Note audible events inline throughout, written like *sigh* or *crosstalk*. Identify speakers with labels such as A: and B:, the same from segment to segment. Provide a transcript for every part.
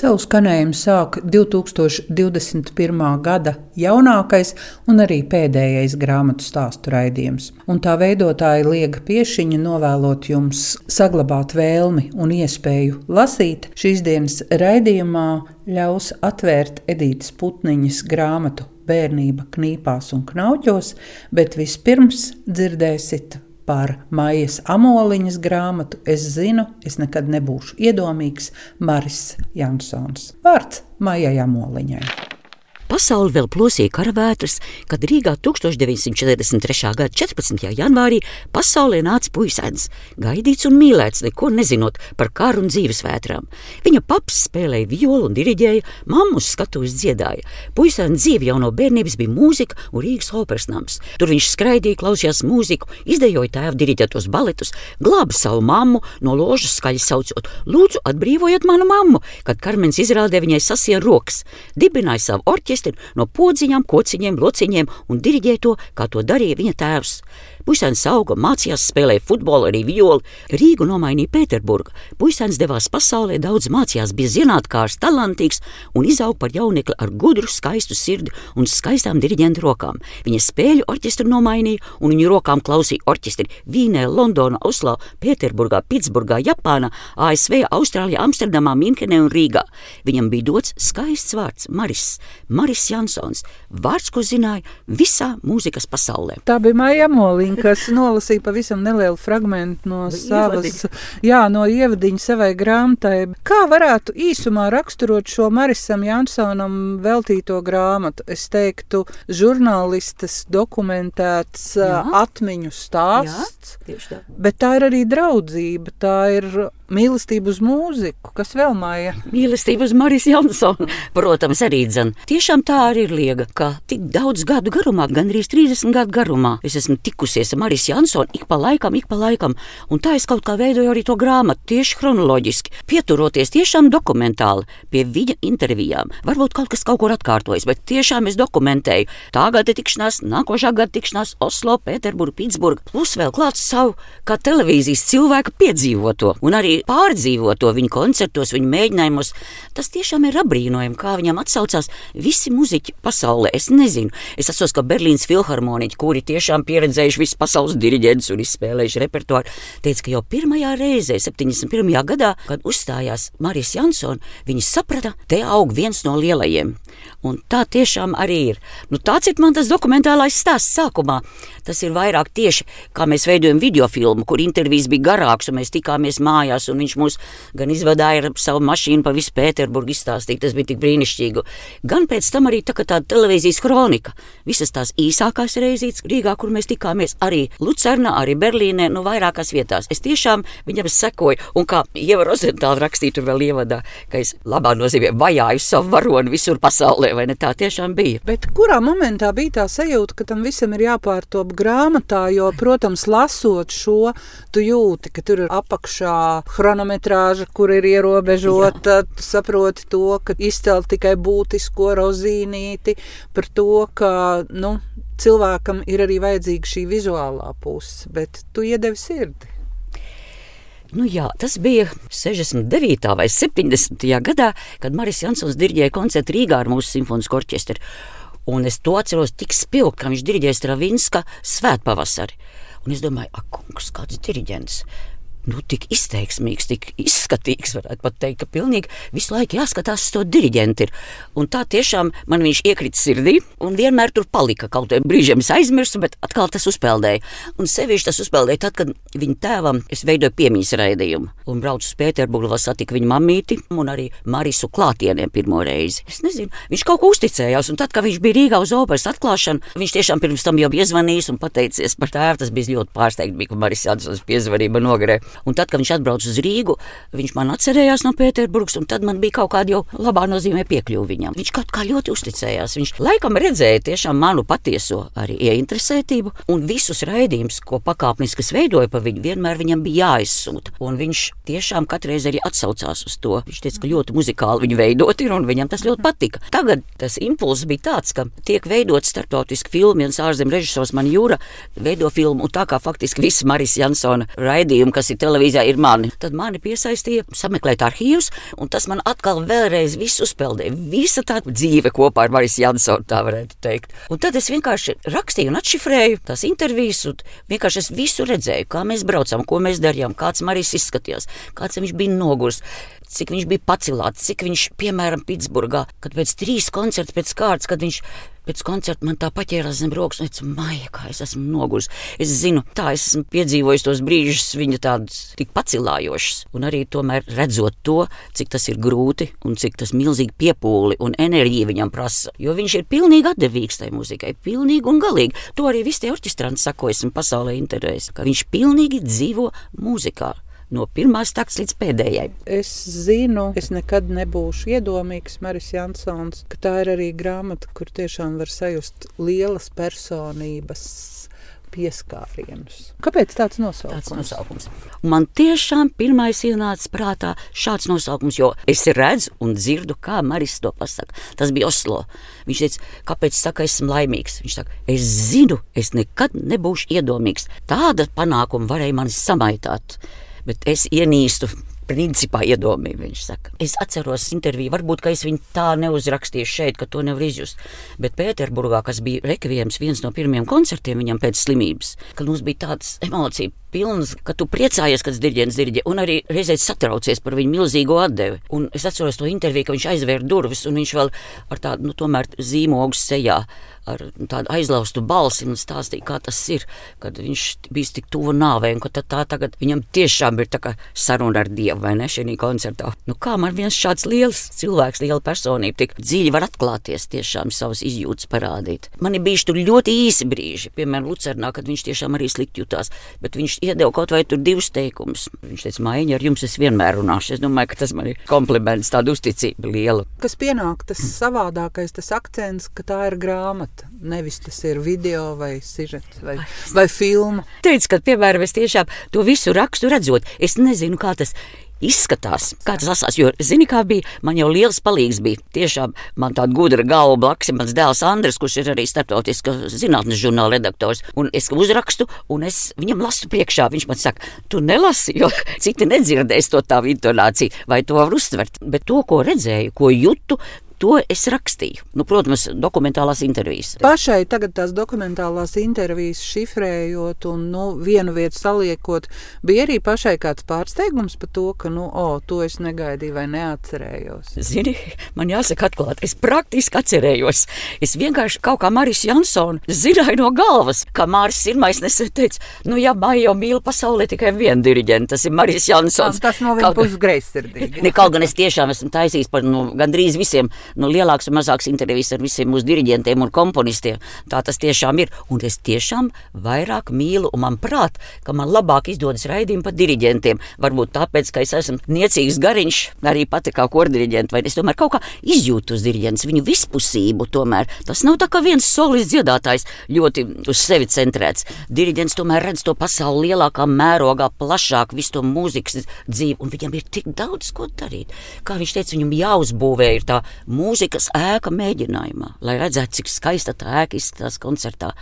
A: Savu skanējumu sāk 2021. gada jaunākais un arī pēdējais grāmatu stāstu raidījums. Un tā veidotāja Liega Piešiņa novēlot jums saglabāt vēlmi un iespēju lasīt šīs dienas raidījumā ļaus atvērt Edītas Putniņas grāmatu Bērnība knīpās un knauķos, bet vispirms dzirdēsiet par Maijas Amoliņas grāmatu Es zinu, es nekad nebūšu iedomīgs Maris Jansons. Vārds Maijai Amoliņai.
B: Pasauli vēl plosīja karavētras, kad Rīgā 1943. gada 14. janvārī pasaulē nāca puisēns, gaidīts un mīlēts, neko nezinot par karu un dzīvesvētrām. Viņa paps spēlēja violu un diriģēja, mammu uz skatuves dziedāja. Puisēns dzīve jau no bērnības bija mūzika un Rīgas operas nams. Tur viņš skraidīja, klausījās mūziku, izdejoja tēva diriģētos baletus, glāba savu mammu, no ložas skaļi saucot: Lūdzu, atbrīvojiet manu mammu, kad Karmens izrādē viņai sasien rokas, dibināja savu orķestri dziesmu no podziņām, kociņiem, lociņiem un diriģēja to, kā to darīja viņa tēvs. Puisēns auga, mācījās, spēlēja futbolu, arī violi. Rīgu nomainīja Pēterburga. Puisēns devās pasaulē, daudz mācījās, bija zinātnākārs, talantīgs un izauga par jaunekli ar gudru, skaistu sirdi un skaistām diriģentu rokām. Viņa spēļu orķestru nomainīja un viņu rokām klausīja orķestri Vīnē, Londonā, Oslo, Pēterburgā, Pitsburgā, Japānā, ASV, Austrālijā, Amsterdamā, Minkenē un Rīgā. Viņam bija dots skaists vārds Maris, Maris Jansons, vārds, ko zināja visā mūzikas pasaulē.
A: Tā bija Maija Molī Ieviņa, kas nolasīja pavisam nelielu fragment no savas, jā, no ievadiņa savai grāmatai. Kā varētu īsumā raksturot šo Marisam Jansonam veltīto grāmatu? Es teiktu, žurnālistas dokumentēts jā. atmiņu stāsts, jā, bet tā ir arī draudzība, tā ir mīlestība uz mūziku, kas vēl māja.
B: Mīlestība uz Marijas Jansonu, *laughs* protams, arī dzen. Tiešām tā arī ir liega, ka tik daudz gadu garumā, gandrīz 30 gadu garumā, es esmu tikusies ar Marijas Jansonu ik pa laikam, ik pa laikam, un tā es kaut kā veidoju arī to grāmatu tieši chronoloģiski, pieturoties tiešām dokumentāli pie viņa intervijām. Varbūt kaut kas kaut kur atkārtojas, bet tiešām es dokumentēju tā gada tikšanās, nākošā gada tikšanās Oslo, Pēterburga, Pitsburga, plus vēl klāts savu kā televīzijas cilvēku piedzīvoto un arī pārdzīvo to viņa koncertos, viņa mēģinājumos. Tas tiešām ir apbrīnojami, kā viņam atsaucās visi muzeķi pasaulē. Es nezinu, es atceros, ka Berlīnas filharmoniķi, kuri tiešām pieredzējuši visu pasaules diriģentus un izspēlējuši repertuāru, teica, ka jau pirmajā reizē, 71. gadā, kad uzstājās Marijas Jansona, viņi saprata, te aug viens no lielajiem. Un tā tiešām arī ir. Nu, tāds ir man tas dokumentālais stāsts sākumā. Tas ir vairāk tieši kā mēs veidojam video filmu, kur intervijas bija garākas, un mēs tikāmies mājās, un viņš mūs gan izvadīja ar savu mašīnu pa visu Pēterburgu izstāstīt. Tas bija tik brīnišķīgi. Gan pēc tam arī tā, tāda televīzijas kronika. Visas tās īsākās reizītes Rīgā, kur mēs tikāmies, arī Lucernā, arī Berlīnē, nu vairākās vietās. Es tiešām viņam sekoju, un kā Ieva Rozentāla rakstīja tur vēl ievadā, ka es labā nozīmē vajāju savu varoni visur pasaulē vai ne tā tiešām bija.
A: Bet kurā momentā bija tā sajūta, ka tam visam ir jāpārtop grāmatā, jo, protams, lasot šo, tu jūti, ka tur ir apakšā chronometrāža, kur ir ierobežota, Jā. saproti to, ka izcelt tikai būtisko rozīnīti, par to, ka, nu, cilvēkam ir arī vajadzīga šī vizuālā puse, bet tu iedevi sirdi.
B: Nu jā, tas bija 69. vai 70. gadā, kad Maris Jansons diriģēja koncertu Rīgā ar mūsu simfonisko orķestri. Un es to atceros tik spilgti, kā viņš diriģēja Stravinska svētpavasari. Un es domāju, ak, kungs, kāds diriģents nu, tik izteiksmīgs, tik izskatīgs, varētu pat teikt, ka pilnīgi visu laiku jāskatās uz to diriģentu. Un tā tiešām man viņš iekrita sirdī un vienmēr tur palika. Kaut kādā brīdī es aizmirsu, bet atkal tas uzpeldēja. Un sevišķi tas uzpeldēja tad, kad viņa tēvam es veidoju piemīs raidījumu. Un braucu uz Pēterburgu, vēl satiku viņa mamīti un arī Marisu klātieniem pirmo reizi. Es nezinu, viņš kaut ko uzticējās. Un tad, kad viņš bija Rīgā uz operas atklāšanu, viņš tiešām pirms tam jau bija zvanījis un pateicies par tēvu. Tas bija ļoti pārsteigts, ka Marijas Jansons piezvanīja man nogrē. Un tad, kad viņš atbrauca uz Rīgu, viņš man atcerējās no Pēterburgas, un tad man bija kaut kāda jau labā nozīmē piekļuva viņam. Viņš kaut kā ļoti uzticējās. Viņš laikam redzēja tiešām manu patieso arī ieinteresētību, un visus raidījumus, ko pakāpeniski veidoja pa viņu, vienmēr viņam bija jāizsūta. Un viņš tiešām katreiz arī atsaucās uz to. Viņš teica, ka ļoti muzikāli viņi veidot ir, un viņam tas ļoti patika. Tagad tas impulss bija tāds, ka tiek veidot starptautiski filmu, viens ārzemju režisors man jūra veido filmu, un tā kā faktiski visi Marijas Jansona raidījumi, kas ir televīzijā, ir mani, tad mani piesaistīja sameklēt arhīvus, un tas man atkal vēlreiz visu uzpeldēja. Visa tā dzīve kopā ar Marijas Jansonu, tā varētu teikt. Un tad es vienkārši rakstīju un atšifrēju tās intervijas, un vienkārši es visu redzēju, kā mēs braucam, ko mēs darījām, kāds Marijas izskatījās, kāds viņš bija nogurs cik viņš bija pacilāts, cik viņš, piemēram, Pitsburgā, kad pēc trīs koncertu pēc kārtas, kad viņš pēc koncerta man tā paķērās zem rokas, un es maija, kā es esmu noguris. Es zinu, tā es esmu piedzīvojis tos brīžus, viņa tādus tik pacilājošus, un arī tomēr redzot to, cik tas ir grūti un cik tas milzīgi piepūli un enerģija viņam prasa. Jo viņš ir pilnīgi atdevīgs tai muzikai, pilnīgi un galīgi. To arī visi tie orķestranti sako, esmu pasaulē intervēs, ka viņš pilnīgi dzīvo mūzikā no pirmās takts līdz pēdējai.
A: Es zinu, es nekad nebūšu iedomīgs, Maris Jansons, ka tā ir arī grāmata, kur tiešām var sajust lielas personības pieskārienus. Kāpēc tāds nosaukums?
B: Tāds nosaukums. Man tiešām pirmais ienāca prātā šāds nosaukums, jo es redzu un dzirdu, kā Maris to pasaka. Tas bija Oslo. Viņš teica, kāpēc saka, esmu laimīgs. Viņš saka, es zinu, es nekad nebūšu iedomīgs. Tāda panākuma varēja mani samaitāt bet es ienīstu principā iedomīgi, viņš saka. Es atceros interviju, varbūt, es viņu tā neuzrakstīju šeit, ka to nevar izjust. Bet Pēterburgā, kas bija rekvijams viens no pirmajiem koncertiem viņam pēc slimības, kad mums bija tāds emocija pilns, ka tu priecājies, kad diriģents diriģē, un arī reizē satraucies par viņu milzīgo atdevi. Un es atceros to interviju, ka viņš aizvēra durvis, un viņš vēl ar tādu, nu, zīmogu sejā ar tādu aizlaustu balsi un stāstīja, kā tas ir, kad viņš bija tik tuvu nāvei, un ka tā, tagad viņam tiešām ir saruna ar Dievu, vai ne, šajā koncertā. Nu, kā man viens šāds liels cilvēks, liela personība, tik dziļi var atklāties, tiešām savas izjūtas parādīt. Man ir bijuši tur ļoti īsi brīži, piemēram, Lucernā, kad viņš tiešām arī slikti jutās, bet viņš iedeva kaut vai tur divus teikumus. Viņš teica, Maiņa, ar jums es vienmēr runāšu. Es domāju, ka tas man ir kompliments, tāda uzticība liela.
A: Kas pienāk, tas savādākais, tas akcents, ka tā ir grāmata. Nevis tas ir video vai sižets vai, vai filma.
B: Teicu, ka, piemēram, es tiešām to visu rakstu redzot, es nezinu, kā tas izskatās, kā tas lasās. Jo, zini, kā bija, man jau liels palīgs bija. Tiešām man tāda gudra galva blakus ir mans dēls Andris, kurš ir arī starptautiskas zinātnes žurnāla redaktors. Un es uzrakstu, un es viņam lasu priekšā. Viņš man saka, tu nelasi, jo citi nedzirdēs to tavu intonāciju, vai to var uztvert. Bet to, ko redzēju, ko jutu, To es rakstīju. Nu, protams, dokumentālās intervijas.
A: Pašai tagad tās dokumentālās intervijas šifrējot un nu, vienu vietu saliekot, bija arī pašai kāds pārsteigums par to, ka, nu, o, to es negaidīju vai neatcerējos.
B: Zini, man jāsaka atklāti, es praktiski atcerējos. Es vienkārši kaut kā Marijas Jansona zināju no galvas, kā Māris Sirmais nesen teica, nu, ja Maija mīl pasaulē tikai vienu diriģentu, tas ir Marijas Jansons.
A: Tas no viņa puses greizsirdīgi.
B: Kaut gan es tiešām esmu taisījis par nu, gandrīz visiem nu, lielāks un mazāks intervijas ar visiem mūsu diriģentiem un komponistiem. Tā tas tiešām ir. Un es tiešām vairāk mīlu, un man prāt, ka man labāk izdodas raidījumi par diriģentiem. Varbūt tāpēc, ka es esmu niecīgs gariņš, arī pati kā kordiriģents, vai es tomēr kaut kā izjūtu uz diriģents, viņu vispusību tomēr. Tas nav tā kā viens solis dziedātājs ļoti uz sevi centrēts. Diriģents tomēr redz to pasauli lielākā mērogā, plašāk, visu to mūzikas dzīvi, un viņam ir tik daudz ko darīt. Kā viņš teica, viņam jāuzbūvē ir tā mūzikas ēka mēģinājumā, lai redzētu, cik skaista tā ēka izskatās koncertā.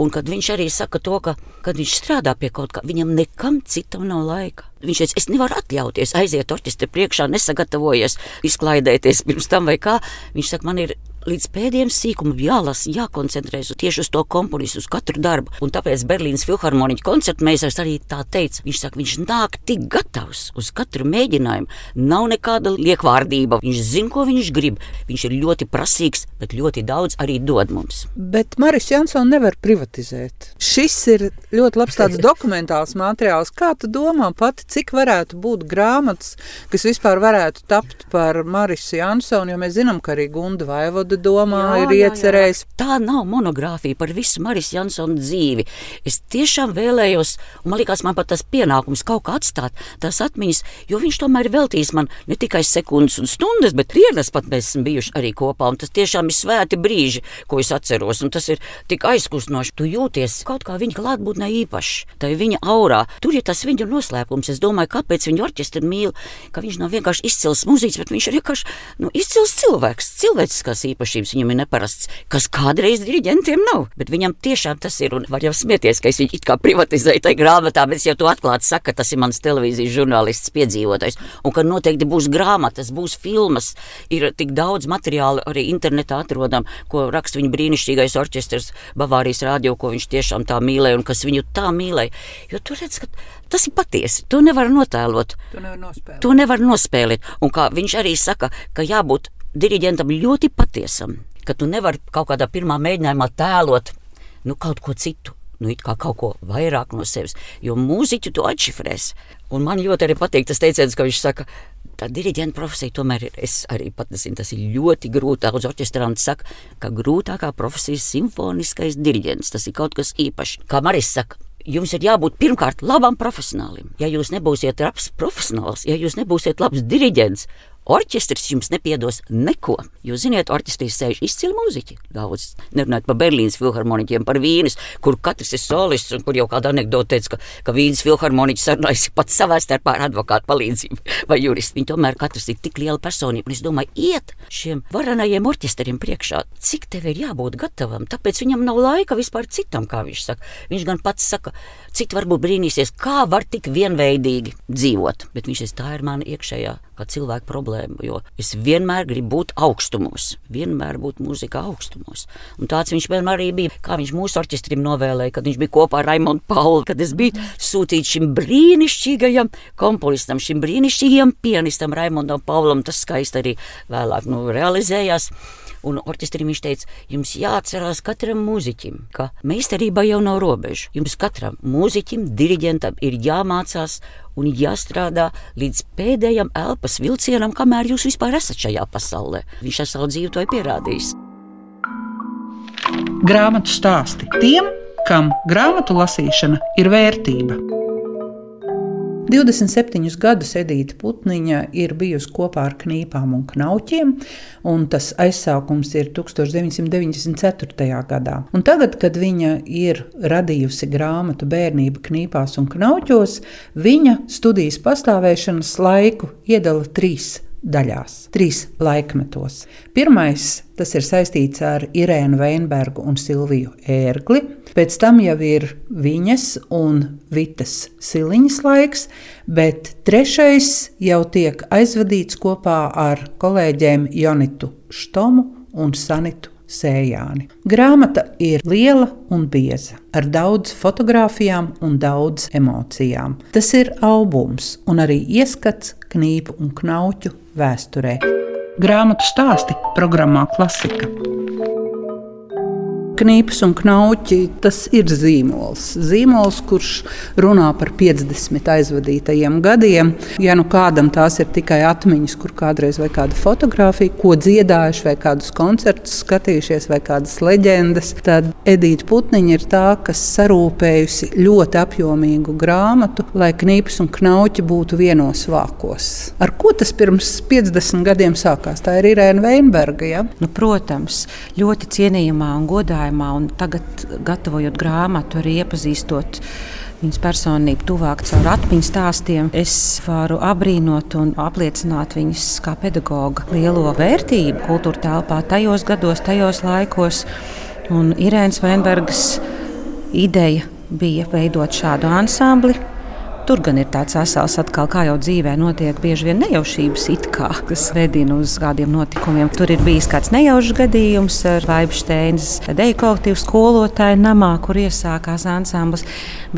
B: Un kad viņš arī saka to, ka, kad viņš strādā pie kaut kā, viņam nekam citam nav laika. Viņš teica, es nevaru atļauties aiziet orķestra priekšā, nesagatavojies, izklaidēties pirms tam vai kā. Viņš saka, man ir līdz pēdējiem sīkumam jālasa, jākoncentrējas tieši uz to komponistu, uz katru darbu. Un tāpēc Berlīnas filharmoniķa koncertmeistars arī tā teica. Viņš saka, viņš nāk tik gatavs uz katru mēģinājumu. Nav nekāda liekvārdība. Viņš zina, ko viņš grib. Viņš ir ļoti prasīgs, bet ļoti daudz arī dod mums.
A: Bet Maris Jansons nevar privatizēt. Šis ir ļoti labs tāds *laughs* dokumentāls materiāls. Kā tu domā pati, cik varētu būt grāmatas, kas vispār varētu tapt par Marisu Jansonu, jo mēs zinām, ka arī Gunda Vaivoda kādu domā jā, ir iecerējis. Jā,
B: jā. Tā nav monogrāfija par visu Maris Jansona dzīvi. Es tiešām vēlējos, un man liekas, man pat tas pienākums kaut kā atstāt tās atmiņas, jo viņš tomēr ir veltījis man ne tikai sekundes un stundas, bet dienas pat mēs esam bijuši arī kopā. Un tas tiešām ir svēti brīži, ko es atceros, un tas ir tik aizkustinoši. Tu jūties kaut kā viņa klātbūtnē īpašs, tā ir viņa aurā. Tur ir tas viņa noslēpums. Es domāju, kāpēc viņu orķestri mīl, ka viņš nav vienkārši izcils mūziķis, bet viņš ir vienkārši nu, izcils cilvēks, cilvēciskās īpašības viņam ir neparasts, kas kādreiz diriģentiem nav. Bet viņam tiešām tas ir, un var jau smieties, ka es viņu it kā privatizēju tajā grāmatā, bet es jau to atklāti saku, ka tas ir mans televīzijas žurnālists piedzīvotais, un ka noteikti būs grāmatas, būs filmas, ir tik daudz materiālu arī internetā atrodam, ko raksta viņa brīnišķīgais orķestrs Bavārijas rādio, ko viņš tiešām tā mīlēja un kas viņu tā mīlēja. Jo tur redz, ka tas ir patiesi. To nevar notēlot.
A: To nevar nospēlēt.
B: To nevar nospēlēt. Un kā viņš arī saka, ka jābūt diriģentam ļoti patiesam, ka tu nevari kaut kādā pirmā mēģinājumā tēlot nu, kaut ko citu. Nu, it kā kaut ko vairāk no sevis, jo mūziķu to atšifrēs. Un man ļoti arī patīk tas teiciens, ka viņš saka, tā diriģenta profesija tomēr ir. Es arī pat nezinu, tas ir ļoti grūti. Daudz orķestranti saka, ka grūtākā profesija ir simfoniskais diriģents. Tas ir kaut kas īpašs. Kā Maris saka, jums ir jābūt pirmkārt labam profesionālim. Ja jūs nebūsiet labs profesionāls, ja jūs nebūsiet labs diriģents, Orķestris jums nepiedos neko. Jūs zināt, orķestrī sēž izcili mūziķi. Daudz, nerunājot par Berlīnas filharmoniķiem, par Vīnes, kur katrs ir solists, un kur jau kāda anekdote teica, ka, ka Vīnes filharmoniķis sarunājas pats savā starpā ar advokātu palīdzību *laughs* vai juristu. Viņi tomēr katrs ir tik liela personība, un es domāju, iet šiem varenajiem orķestriem priekšā, cik tev ir jābūt gatavam, tāpēc viņam nav laika vispār citam, kā viņš saka. Viņš gan pats saka, citi varbūt brīnīsies, kā var tik vienveidīgi dzīvot, bet viņš ir tā ir mana iekšējā kā cilvēka problēma. Jo es vienmēr gribu būt augstumos, vienmēr būt mūzikā augstumos. Un tāds viņš vienmēr arī bija. Kā viņš mūsu orķestrim novēlēja, kad viņš bija kopā ar Raimonu Pauli, kad es biju sūtīts šim brīnišķīgajam komponistam, šim brīnišķīgajam pianistam Raimondam Paulam. Tas skaisti arī vēlāk nu, realizējās. Un orķestrim viņš teica, jums jāatcerās katram mūziķim, ka meistarība jau nav robeža. Jums katram mūziķim, diriģentam ir jāmācās un jāstrādā līdz pēdējam elpas vilcienam, kamēr jūs vispār esat šajā pasaulē. Viņš ar savu dzīvi to ir pierādījis.
A: Grāmatu stāsti tiem, kam grāmatu lasīšana ir vērtība. 27 gadus Edīta Putniņa ir bijusi kopā ar knīpām un knauķiem, un tas aizsākums ir 1994. gadā. Un tagad, kad viņa ir radījusi grāmatu Bērnība knīpās un knauķos, viņa studijas pastāvēšanas laiku iedala trīs daļās, trīs laikmetos. Pirmais tas ir saistīts ar Irēnu Veinbergu un Silviju Ērgli. Pēc tam jau ir viņas un Vitas Siliņas laiks, bet trešais jau tiek aizvadīts kopā ar kolēģiem Jonitu Štomu un Sanitu Sējāni. Grāmata ir liela un bieza, ar daudz fotografijām un daudz emocijām. Tas ir albums un arī ieskats knīpu un knauķu vēsturē. Grāmatu stāsti programmā Klasika. Knīpes un knauķi tas ir zīmols. Zīmols, kurš runā par 50 aizvadītajiem gadiem. Ja nu kādam tās ir tikai atmiņas, kur kādreiz vai kāda fotografija, ko dziedājuši, vai kādus koncertus skatījušies, vai kādas leģendas, tad Edīta Putniņa ir tā, kas sarūpējusi ļoti apjomīgu grāmatu, lai knīpes un knauķi būtu vienos vākos. Ar ko tas pirms 50 gadiem sākās? Tā ir Irēna Veinberga. Ja?
C: Nu, protams, ļoti cienījamā un godājumā jautājumā, un tagad, gatavojot grāmatu, arī iepazīstot viņas personību tuvāk caur atmiņu stāstiem, es varu abrīnot un apliecināt viņas kā pedagoga lielo vērtību kultūra telpā tajos gados, tajos laikos. Un Irēnas Veinbergas ideja bija veidot šādu ansambli Tur gan ir tāds asals, atkal, kā jau dzīvē notiek, bieži vien nejaušības it kā, kas vedina uz kādiem notikumiem. Tur ir bijis kāds nejaušs gadījums ar Vaibšteinas deju kolektīvu skolotāju namā, kur iesākās ansamblis,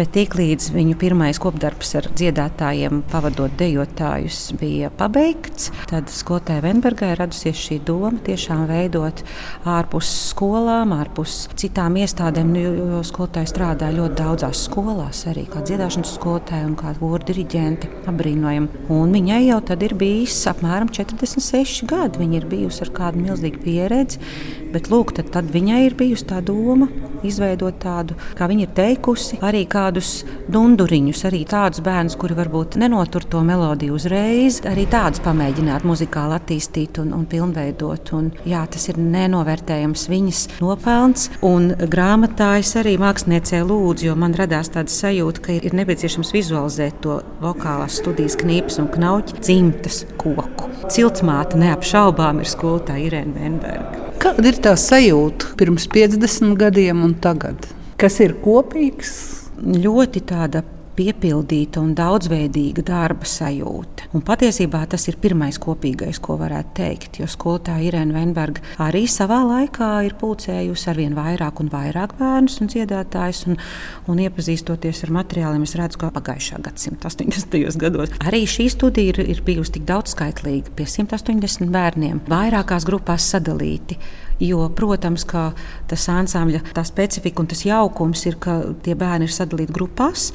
C: bet tiklīdz viņu pirmais kopdarbs ar dziedātājiem, pavadot dejotājus, bija pabeigts, tad skolotāja Venbergai radusies šī doma tiešām veidot ārpus skolām, ārpus citām iestādēm, nu, jo skolotāji strādā ļoti daudzās skolās, arī kā dziedāšanas skolotāji kā kora diriģente. Abrīnojama. Un viņai jau tad ir bijis apmēram 46 gadi. Viņa ir bijusi ar kādu milzīgu pieredzi. Bet lūk, tad, tad viņai ir bijusi tā doma izveidot tādu, kā viņa ir teikusi, arī kādus dunduriņus, arī tādus bērnus, kuri varbūt nenotur to melodiju uzreiz, arī tādus pamēģināt muzikāli attīstīt un, un pilnveidot. Un, jā, tas ir nenovērtējams viņas nopelns. Un grāmatā es arī māksliniecei lūdzu, jo man radās tāda sajūta, ka ir nepieciešams vizualizēt to vokālās studijas knīpes un knauķi dzimtas koku. Ciltsmāte neapšaubām ir skolotāja Irēna Venberga.
A: Kāda ir tā sajūta pirms 50 gadiem un tagad? Kas ir kopīgs?
C: Ļoti tāda piepildīta un daudzveidīga darba sajūta. Un patiesībā tas ir pirmais kopīgais, ko varētu teikt. Jo skolotāja Irēna Venberga arī savā laikā ir pulcējusi ar vien vairāk un vairāk bērnus un dziedātājus. Un, un iepazīstoties ar materiāliem, es redzu, ka pagājušā gadsimta 80. gados arī šī studija ir, ir bijusi tik daudzskaitlīga, pie 180 bērniem, vairākās grupās sadalīti. Jo, protams, ka tas ansambļa tā specifika un tas jaukums ir, ka tie bērni ir sadalīti grupās.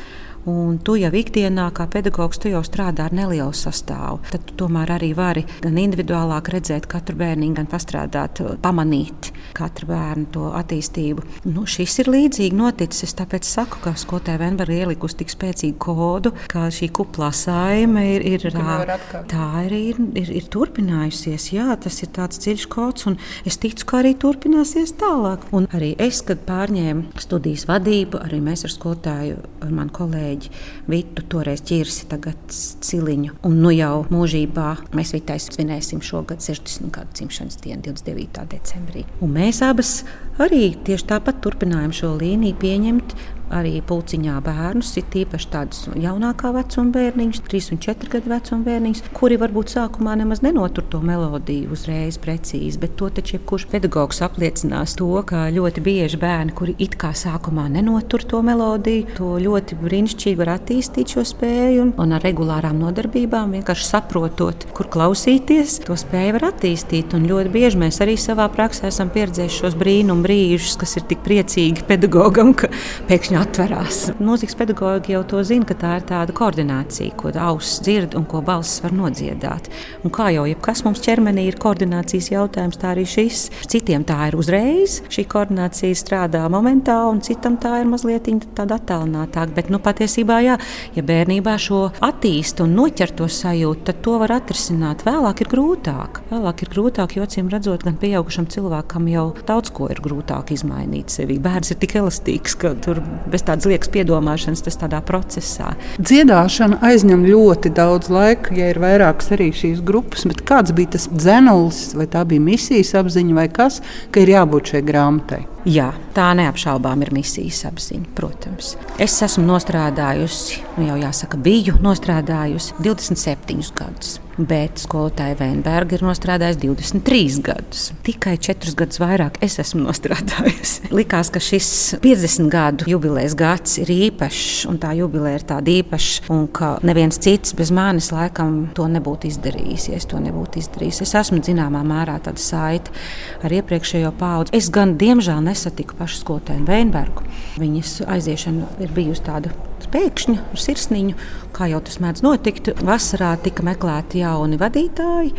C: Un tu jau ikdienā, kā pedagogs, tu jau strādā ar nelielu sastāvu. Tad tu tomēr arī vari gan individuālāk redzēt katru bērnu, gan pastrādāt, pamanīt katru bērnu to attīstību. Nu, šis ir līdzīgi noticis. Es tāpēc saku, ka skolotāja Venberga ielikusi tik spēcīgu kodu, ka šī kuplā saime ir, ir tā, tā ir, ir, ir, ir turpinājusies. Jā, tas ir tāds dziļš kods, un es ticu, ka arī turpināsies tālāk. Un arī es, kad pārņēmu studijas vadību, arī mēs ar skolotāju, ar manu kolēģi kolēģi Vitu, toreiz ķirsi, tagad ciliņu. Un nu jau mūžībā mēs Vitai svinēsim šogad 60 gadu dzimšanas dienu, 29. decembrī. Un mēs abas arī tieši tāpat turpinājām šo līniju pieņemt arī pulciņā bērnus, ir īpaši tādus jaunākā vecuma bērniņus, 3 un 4 gadu vecuma bērniņus, kuri varbūt sākumā nemaz nenotur to melodiju uzreiz precīzi, bet to taču jebkurš pedagogs apliecinās to, ka ļoti bieži bērni, kuri it kā sākumā nenotur to melodiju, to ļoti brīnišķīgi var attīstīt šo spēju un, un ar regulārām nodarbībām vienkārši saprotot, kur klausīties, to spēju var attīstīt. Un ļoti bieži mēs arī savā praksē esam pieredzējuši šos brīnumu brīžus, kas ir tik priecīgi *laughs* pedagogam, ka pēkšņi atverās. Mūzikas pedagogi jau to zina, ka tā ir tāda koordinācija, ko auss dzird un ko balss var nodziedāt. Un kā jau jebkas mums ķermenī ir koordinācijas jautājums, tā arī šis. Citiem tā ir uzreiz, šī koordinācija strādā momentā, un citam tā ir mazliet tāda attālinātāka. Bet nu, patiesībā, jā, ja bērnībā šo attīst un noķer to sajūtu, tad to var atrisināt. Vēlāk ir grūtāk. Vēlāk ir grūtāk, jo acīm redzot, gan pieaugušam cilvēkam jau daudz ko ir grūtāk izmainīt sevi. Bērns ir tik elastīgs, ka tur bez tādas liekas piedomāšanas, tas tādā procesā.
A: Dziedāšana aizņem ļoti daudz laika, ja ir vairākas arī šīs grupas. Kāds bija tas dzenulis, vai tā bija misijas apziņa, vai kas, ka ir jābūt šai grāmatai?
C: Jā, tā neapšaubām ir misijas apziņa, protams. Es esmu nostrādājusi, nu jau jāsaka, biju nostrādājusi 27 gadus. Bet skolotāja Veinberga ir nostrādājusi 23 gadus. Tikai 4 gadus vairāk es esmu nostrādājusi. *laughs* Likās, ka šis 50 gadu jubilejas gads ir īpašs, un tā jubileja ir tāda īpaša, un ka neviens cits bez manis laikam to nebūtu izdarījis. Ja es to nebūtu izdarījis. Es esmu zināmā mērā tāda saita ar iepriekšējo paudzi. Es gan, diemžēl, nesatiku pašu skolotāju Veinbergu. Viņas aiziešana ir bijusi tāda pēkšņa ar sirsniņu, kā jau tas mēdz notikt. Vasarā tika meklēti jauni vadītāji,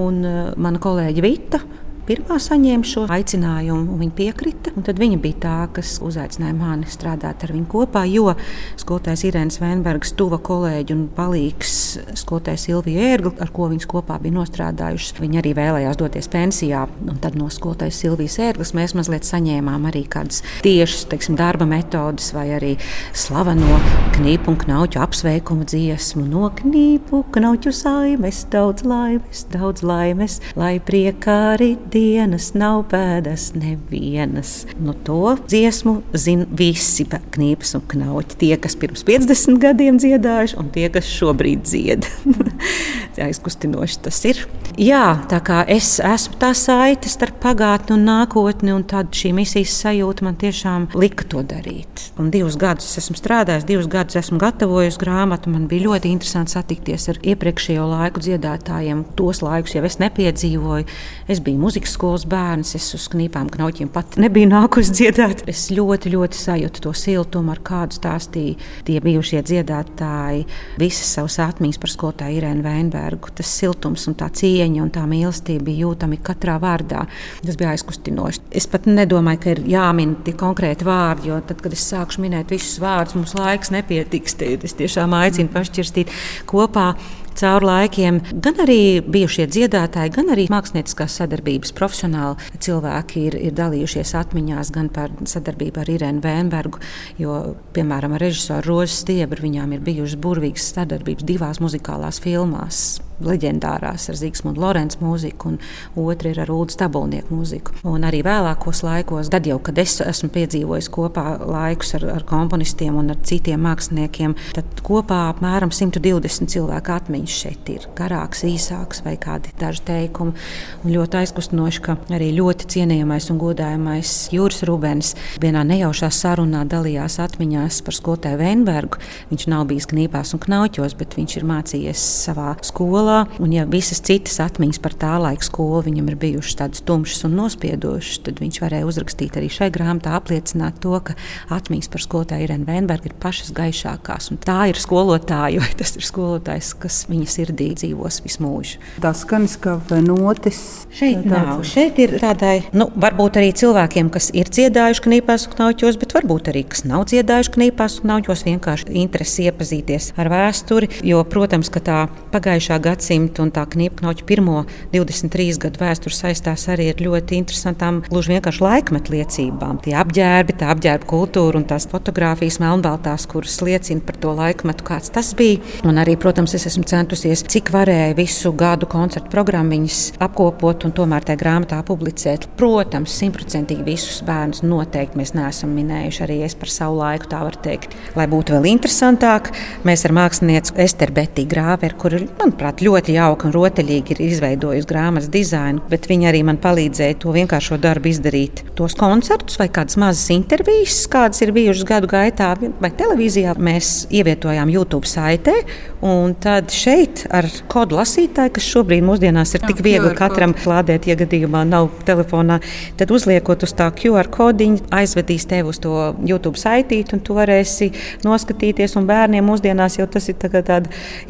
C: un uh, mana kolēģe Vita pirmā saņēma šo aicinājumu, viņa piekrita. Tad viņa bija tā, kas uzaicināja mani strādāt ar viņu kopā, jo skolotājs Irēnas Vēnbergs, tuva kolēģi un palīgs skolotājs Silvija Ērgla, ar ko viņas kopā bija nostrādājušas, viņa arī vēlējās doties pensijā. Un tad no skolotājas Silvijas Ērglas mēs mazliet saņēmām arī kādas tiešas teiksim, darba metodas vai arī slaveno knīpu un knauķu apsveikumu dziesmu. No knīpu, knauķu saimes, daudz laimes, daudz laimes, lai priekā arī dienas nav pēdas nevienas. Nu, to dziesmu zina visi knīpas un knauķi. Tie, kas pirms 50 gadiem dziedājuši, un tie, kas šobrīd dzied. *laughs* *laughs* Aizkustinoši tas ir. Jā, tā kā es esmu tā saite starp pagātni un nākotni, un tad šī misijas sajūta man tiešām lika to darīt. Un divus gadus esmu strādājis, divus gadus esmu gatavojis grāmatu. Man bija ļoti interesanti satikties ar iepriekšējo laiku dziedātājiem. Tos laikus jau es nepiedzīvoju. Es biju muzikas skolas bērns, es uz knīpām knauķiem pat nebiju nākusi dziedāt. Es ļoti, ļoti sajūtu to siltumu, ar kādu stāstīja tie bijušie dziedātāji. Visas savas atmiņas par skolotāju Irēnu Veinbergu. Tas siltums un tā cieņa un tā mīlestība bija jūtami katrā vārdā. Tas bija aizkustinoši. Es pat nedomāju, ka ir jāmin tie konkrēti vārdi, jo tad, kad es sākšu minēt visus vārdus, mums laiks nepietiks. Es tiešām aicinu pašķirstīt kopā caur laikiem. Gan arī bijušie dziedātāji, gan arī mākslinieckās sadarbības profesionāli cilvēki ir, ir dalījušies atmiņās gan par sadarbību ar Irēnu Vēnbergu, jo, piemēram, ar režisoru Rožu Stiebru viņām ir bijušas burvīgas sadarbības divās muzikālās filmās leģendārās ar Zigsmundu Lorenzu mūziku, un otra ir ar Ulu Stabulnieku mūziku. Un arī vēlākos laikos, tad jau, kad es esmu piedzīvojis kopā laikus ar, ar komponistiem un ar citiem māksliniekiem, tad kopā apmēram 120 cilvēku atmiņas šeit ir garāks, īsāks vai kādi daži teikumi. Un ļoti aizkustinoši, ka arī ļoti cienījamais un godājamais Jūras Rubens vienā nejaušā sarunā dalījās atmiņās par skolotāju Veinbergu. Viņš nav bijis knīpās un knauķos, bet viņš ir mācījies savā skolā. Un ja visas citas atmiņas par tā laika skolu viņam ir bijušas tādas tumšas un nospiedošas, tad viņš varēja uzrakstīt arī šai grāmatā apliecināt to, ka atmiņas par skolotāju Irēnu Veinbergu ir pašas gaišākās. Tā ir skolotāja, vai tas ir skolotājs, kas viņa sirdī dzīvos visu mūžu.
A: Tas skaņas kā notis.
C: Šeit nav. Šeit ir tādai, nu, varbūt arī cilvēkiem, kas ir dziedājuši knīpās un knauķos, bet varbūt arī, kas nav dziedājuši knīpās un knauķos, vienkārši interesi iepazīties ar vēsturi. Jo, protams, ka tā pagājušā gadsimta un tā knīpknauķa pirmo 23 gadu vēsture saistās arī ar ļoti interesantām, gluži vienkārši laikmetu liecībām. Tie apģērbi, tā apģērba kultūra un tās fotogrāfijas melnbaltās, kuras liecina par to laikmetu, kāds tas bija. Un arī, protams, es esmu centusies, cik varēja visu gadu koncertu programmiņas apkopot un tomēr tajā grāmatā publicēt. Protams, simtprocentīgi visus bērnus noteikti mēs neesam minējuši. Arī es par savu laiku tā varu teikt. Lai būtu vēl interesantāk, mēs ar mākslinieci Esteru Betiju Grāveru, kur, manuprāt, ļoti jauka un rotaļīgi ir izveidojusi grāmatas dizainu, bet viņa arī man palīdzēja to vienkāršo darbu izdarīt. Tos koncertus vai kādas mazas intervijas, kādas ir bijušas gadu gaitā, vai televīzijā, mēs ievietojām YouTube saitē. Un tad šeit ar kodu lasītāju, kas šobrīd mūsdienās ir Jā, tik viegli QR katram klādēt, ja gadījumā nav telefonā, tad uzliekot uz tā QR kodiņu, aizvedīs tevi uz to YouTube saitīti, un tu varēsi noskatīties. Un bērniem mūsdienās jau tas ir tā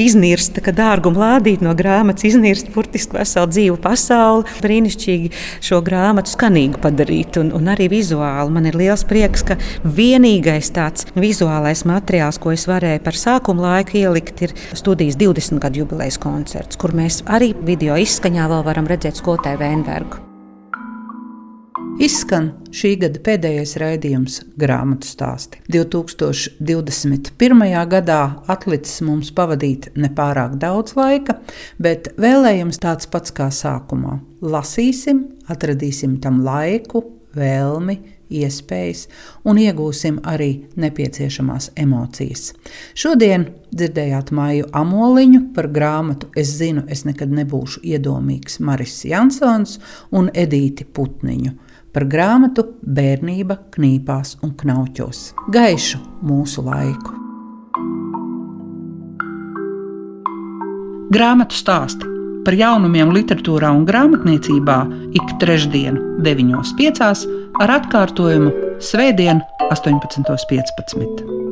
C: iznirst, tā kā dārguma lādīt no grāmatas, iznirst burtiski veselu dzīvu pasauli. Brīnišķīgi šo grāmatu skanīgu padarīt, un, un arī vizuāli. Man ir liels prieks, ka vienīgais tāds vizuālais materiāls, ko es varēju par sākumu laiku ielikt, ir studijas 20. 20 gadu jubilejas koncerts, kur mēs arī video izskaņā vēl varam redzēt skolotāju Vēnbergu.
A: Izskan šī gada pēdējais raidījums grāmatu stāsti. 2021. gadā atlicis mums pavadīt nepārāk daudz laika, bet vēlējums tāds pats kā sākumā. Lasīsim, atradīsim tam laiku, vēlmi, iespējas un iegūsim arī nepieciešamās emocijas. Šodien dzirdējāt māju amoliņu par grāmatu Es zinu, es nekad nebūšu iedomīgs Maris Jansons un Edīti Putniņu par grāmatu Bērnība knīpās un knauķos. Gaišu mūsu laiku! Grāmatu stāstu par jaunumiem literatūrā un grāmatniecībā ik trešdienu, 9.5. ar atkārtojumu Svētdien, 18.15.